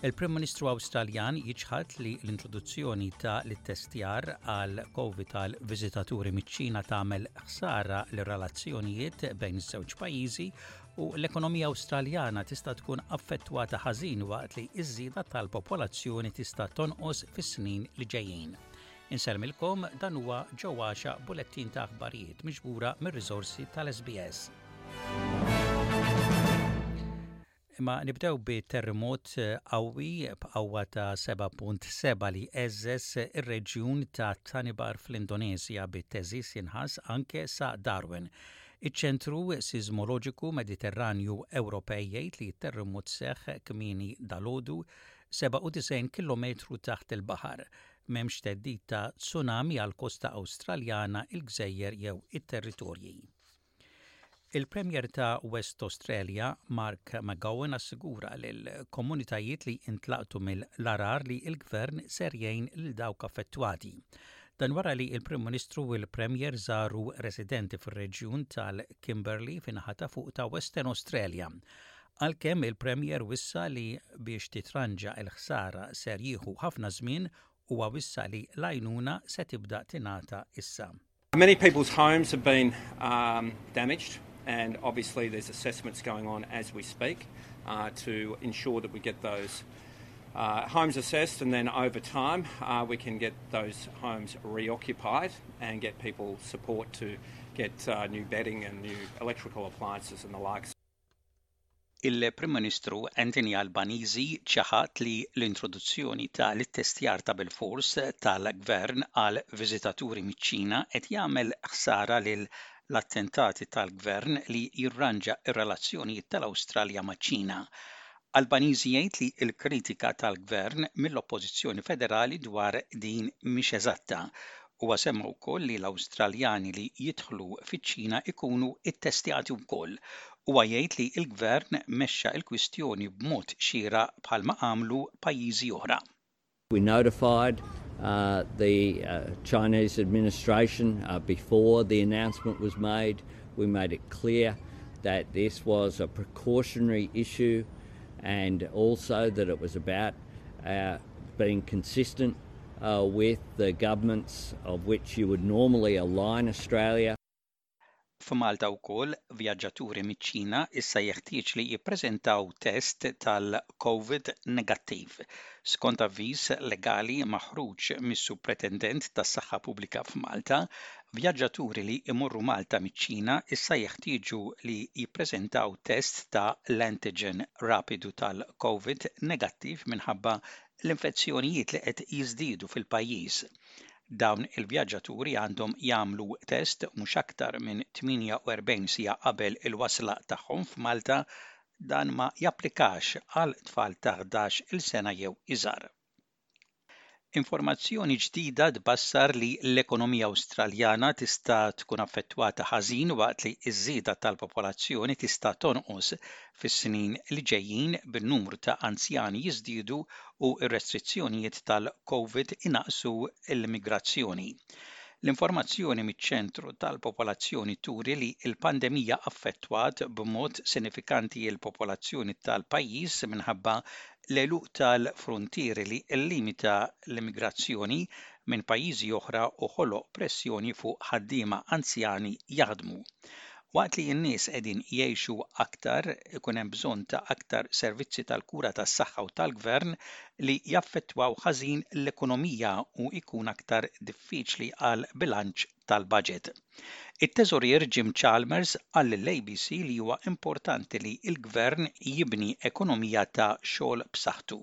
Il-Prim Ministru Awstraljan jiċħad li l-introduzzjoni ta' l-ittestjar għal Covid għal viżitaturi miċ-Ċina tagħmel ħsara l-relazzjonijiet bejn iż-żewġ pajjiżi u l-ekonomija Awstraljana tista' tkun affettwata ħażin waqt li ż-żieda tal-popolazzjoni tista' tonqos fis-snin li ġejjin. Inselmilkom dan huwa ġewwaxa bulettin ta' aħbarijiet miġbura mir-riżorsi tal-SBS. Imma nibdew bi terremot qawwi b'qawwa ta' 7.7 li għeżżeż ir-reġjun ta' Tanimbar fl-Indoneżja bi theżiż inħass anke sa Darwin. Iċ-Ċentru Siżmoloġiku Mediterranju Ewropej jgħid li t-terremot seħħ kmieni dalgħodu 97 kilometru taħt il-baħar. M'hemmx theddid ta' tsunami għall-kosta Awstraljana, il-gżejjer jew it-territorji. Il-Premier ta' West Australia, Mark McGowan assigura lill-komunitajiet li intlaqtu mill-għargħar li l-Gvern ser jgħin lil dawk affettwati. Dan wara li l-Prim Ministru u l-Premier żaru residenti fir-reġjun tal-Kimberley fin-naħa ta' fuq ta' Western Australia. Għalkemm il-Premier wissa li biex titranġa l-ħsara ser jieħu ħafna żmien, huwa wissa li l-għajnuna se tibda tingħata issa. Many people's homes have been um, damaged and obviously there's assessments going on as we speak uh, to ensure that we get those uh, homes assessed and then over time uh, we can get those homes reoccupied and get people support to get uh, new bedding and new electrical appliances and the likes. Il-Prim Ministru Anthony Albanizi ċaħad li l-introduzzjoni ta' l-ittestjar ta' bilfors tal-Gvern għal viżitaturi miċ-Ċina qed jagħmel ħsara lil l-attentati tal-Gvern li jirranġa r-relazzjonijiet tal-Awstralja maċ-Ċina. Albanizi jgħid li l-kritika tal-Gvern mill-Oppożizzjoni Federali dwar din mhix eżatta Huwa semma wkoll li l-Awstraljani li jidħlu fiċ-Ċina jkunu ttestjati wkoll. Huwa jgħid li l-Gvern mexxa l-kwistjoni b'mod xieraq bħalma għamlu pajjiżi oħra. We notified the Chinese administration before the announcement was made, we made it clear that this was a precautionary issue and also that it was about being consistent. with the governments of which you would normally align Australia. F'Malta wkoll, vjaġġaturi miċ-Ċina issa jeħtieġ li jippreżentaw test tal-Covid negattiv, skont avviż legali maħruġ mis-Supretendent tas-Saħħa Pubblika f'Malta, vjaġġaturi li jmorru Malta miċ-Ċina issa jeħtieġu li jippreżentaw test ta' l-antigen rapidu tal-Covid negattiv minħabba L-infezzjonijiet li qed jiżdiedu fil-pajjiż. Dawn il-vjaġġaturi għandhom jagħmlu test mhux aktar minn 48 siegħa qabel il-wasla tagħhom f'Malta, dan ma japplikax għal tfal ta' 11-il sena jew iżgħar. Informazzjoni ġdida tbassar li l-ekonomija Awstraljana tista' tkun affettwata ħażin waqt li ż-żieda tal-popolazzjoni tista' tonqos fis-snin li ġejjin bin-numru ta' anzjani jiżdiedu u r-restrizzjonijiet tal-covid inaqqsu l-migrazzjoni. L-informazzjoni miċ-Ċentru tal-Popolazzjoni turi li l-pandemija affettwat b'mod sinifikanti l-popolazzjoni tal-pajjiż minħabba l-għeluq tal-fruntieri li llimita l-immigrazzjoni minn pajjiżi oħra u ħoloq pressjoni fuq ħaddiema anzjani jaħdmu Waqt li n-nies qegħdin jgħixu aktar, ikun hemm bżonn ta' aktar servizzi tal-kura tas-saħħa u tal-gvern li jaffettwaw ħażin l-ekonomija u jkun aktar diffiċli għal bilanċ tal-baġit. It-Teżorier Jim Chalmers qal lill-ABC li huwa importanti li l-gvern jibni ekonomija ta' xogħol b'saħħtu.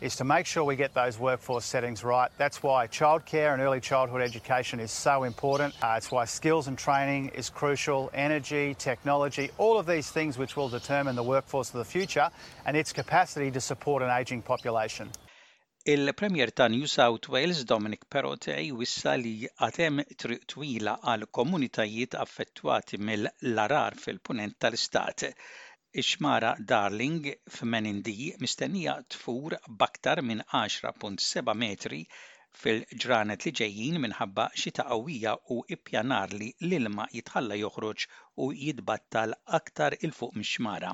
is to make sure we get those workforce settings right. That's why childcare and early childhood education is so important. Uh, it's why skills and training is crucial, energy, technology, all of these things which will determine the workforce of the future and its capacity to support an ageing population. Il-Premier ta' New South Wales Dominic Perrottet wissa li għatem triq twila għal komunitajiet affettwati mill-larar fil-punent tal-istat. Ix-xmara Darling f'Menindee mistennija tfur b'aktar minn 10.7 metri fil-ġranet li ġejjin minħabba xita qawwija u ippjanar li l-ilma jitħalla joħroġ u jitbattal aktar 'il fuq mix-xmara.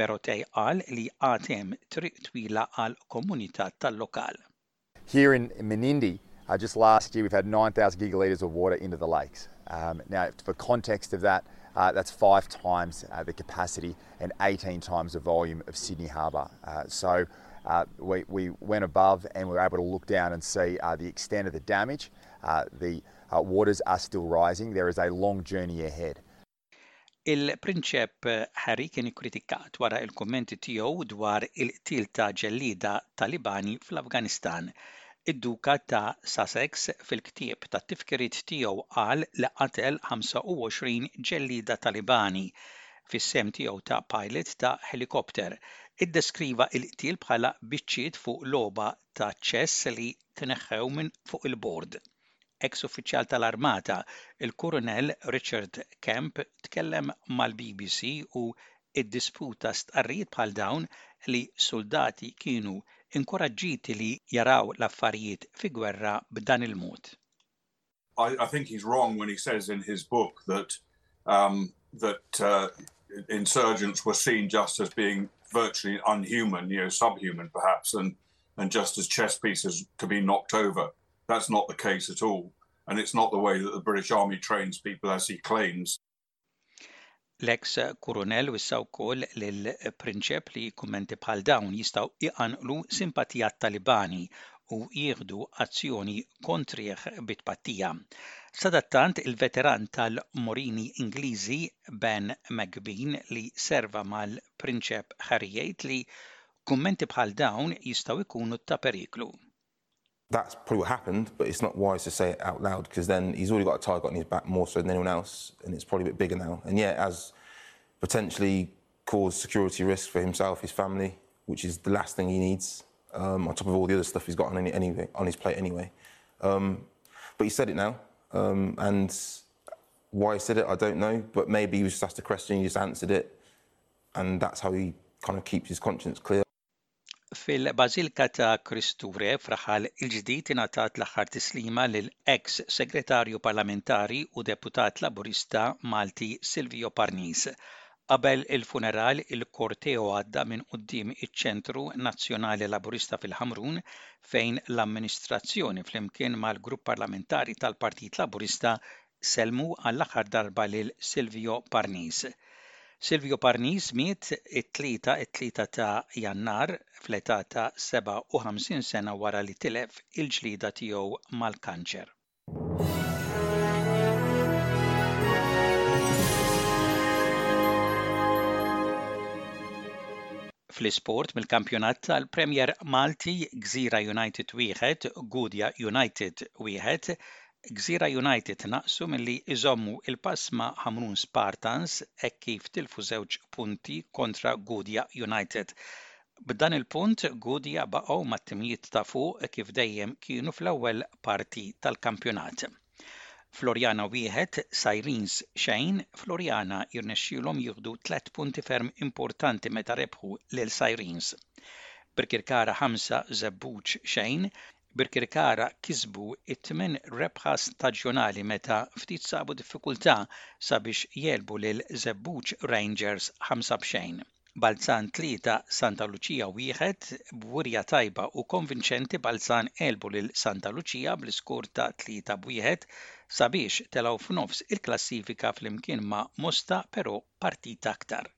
Perrottet qal li għad hemm triq twila għall-komunità tal-lokal. Here in Menindi, uh, just last year we've had 9,000 gigalitres of water into the lakes. Um, now, for context of that, Uh, that's five times uh, the capacity and 18 times the volume of Sydney Harbour. Uh, so uh, we, we went above and we were able to look down and see uh, the extent of the damage. Uh, the waters are still rising. There is a long journey ahead. Il-Prinċep Harry kien ikkritikat wara l-kummenti tiegħu dwar il-qtil ta' ġellieda Talibani fl-Afganistan. Id-Duka ta' Sussex fil-ktieb tat-tifkiriet tiegħu qal li qatel 25 ġellieda Talibani fis-sehem tiegħu ta' pilot ta' ħelikopter. Iddeskriva l-qtil bħala biċċiet fuq logħba ta' ċess li tneħħew minn fuq il-bord. Eks uffiċjal tal-armata, il-Kurunell Richard Kemp tkellem mal-BBC u ddisputa stqarrijiet bħal dawn li suldati kienu inkuraġġiti li jaraw l-affarijiet fi gwerra b'dan il-mod. I think he's wrong when he says in his book that um that uh insurgents were seen just as being virtually unhuman, you know, subhuman perhaps, and and just as chess pieces to be knocked over. That's not the case at all and it's not the way that the British Army trains people as he claims. L-eks kurunell wissa wkoll lill-Prinċep li kummenti bħal dawn jistgħu iqanqlu simpatija t-Talibani u jieħdu azzjoni kontrih bi tpattija. Sadattant il-veteran tal-Morini Ingliżi Ben McBean li serva mal-Prinċep Harry jgħid li kummenti bħal dawn jistgħu jkunu ta' periklu. that's probably what happened, but it's not wise to say it out loud because then he's already got a target on his back more so than anyone else, and it's probably a bit bigger now. And yeah, it has potentially caused security risk for himself, his family, which is the last thing he needs, um, on top of all the other stuff he's got on, any, anyway, on his plate anyway. Um, but he said it now, um, and why he said it, I don't know, but maybe he was just asked a question, he just answered it, and that's how he kind of keeps his conscience clear. Fil-Bażilika ta' Kristu Re f'Raħal il-Ġdid ingħatat l-aħħar tislima lil eks Segretarju Parlamentari u Deputat Laburista Malti Silvio Parnis. Qabel il-funeral il-korteo għadda minn quddiem iċ-Ċentru Nazzjonali Laburista fil-Ħamrun fejn l-amministrazzjoni flimkien mal-Grupp Parlamentari tal-Partit Laburista sellmu għall-aħħar darba lil Silvio Parnis. Silvio Parnis miet it-Tlieta it-Tlieta ta' Jannar fl-età ta' 57 sena wara li tilef il-ġlieda tiegħu mal-kanċer. Fl-isport mill-kampjonat tal-Premier Malti, Gżira United 1, Gudja United 1, Gżira United naqsu milli jżommu l-pass ma' Ħamrun Spartans hekk kif tilfu żewġ punti kontra Gudja United. B'dan il-punt, Gudja baqgħu mat-timijiet ta' fuq kif dejjem kienu fl-ewwel parti tal-kampjonat. Floriana wieħed, Sirens xejn, Floriana jirnexxielhom jieħdu tliet punti ferm importanti meta rebħu lil Sirens. Birkirkara ħamsa, Żebbuġ xejn, Birkirkara kisbu t-tmien rebħa staġjonali meta ftit sabu diffikultà sabiex jegħlbu lil Żebbuġ Rangers 5 b'xejn. Balzan 3, Santa Lucia 1, B'wirja tajba u konvinċenti Balzan għelbu lil Santa Lucia bl-iskor ta' 3 b'wieħed sabiex telgħu f'nofs il-klassifika flimkien ma' Mosta pero partita aktar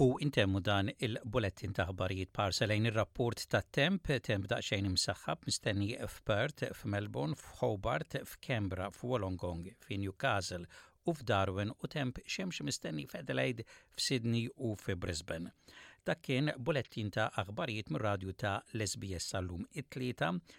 U intemmu dan il-bulettin ta' ħbarijiet parsa lejn ir-rapport ta' temp, temp daqsxejn imsaħħab mistenni f'Perth, f'Melbourne, f'Hobart, f'Kembra, f'Wolongong, fi Newcastle u f'Darwin u temp xemx mistenni f'Adelaide, f'Sydney u fi Brisbane. Dak kien bulettin ta' aħbarijiet mir-radju ta' l-SBS għallum it-tlieta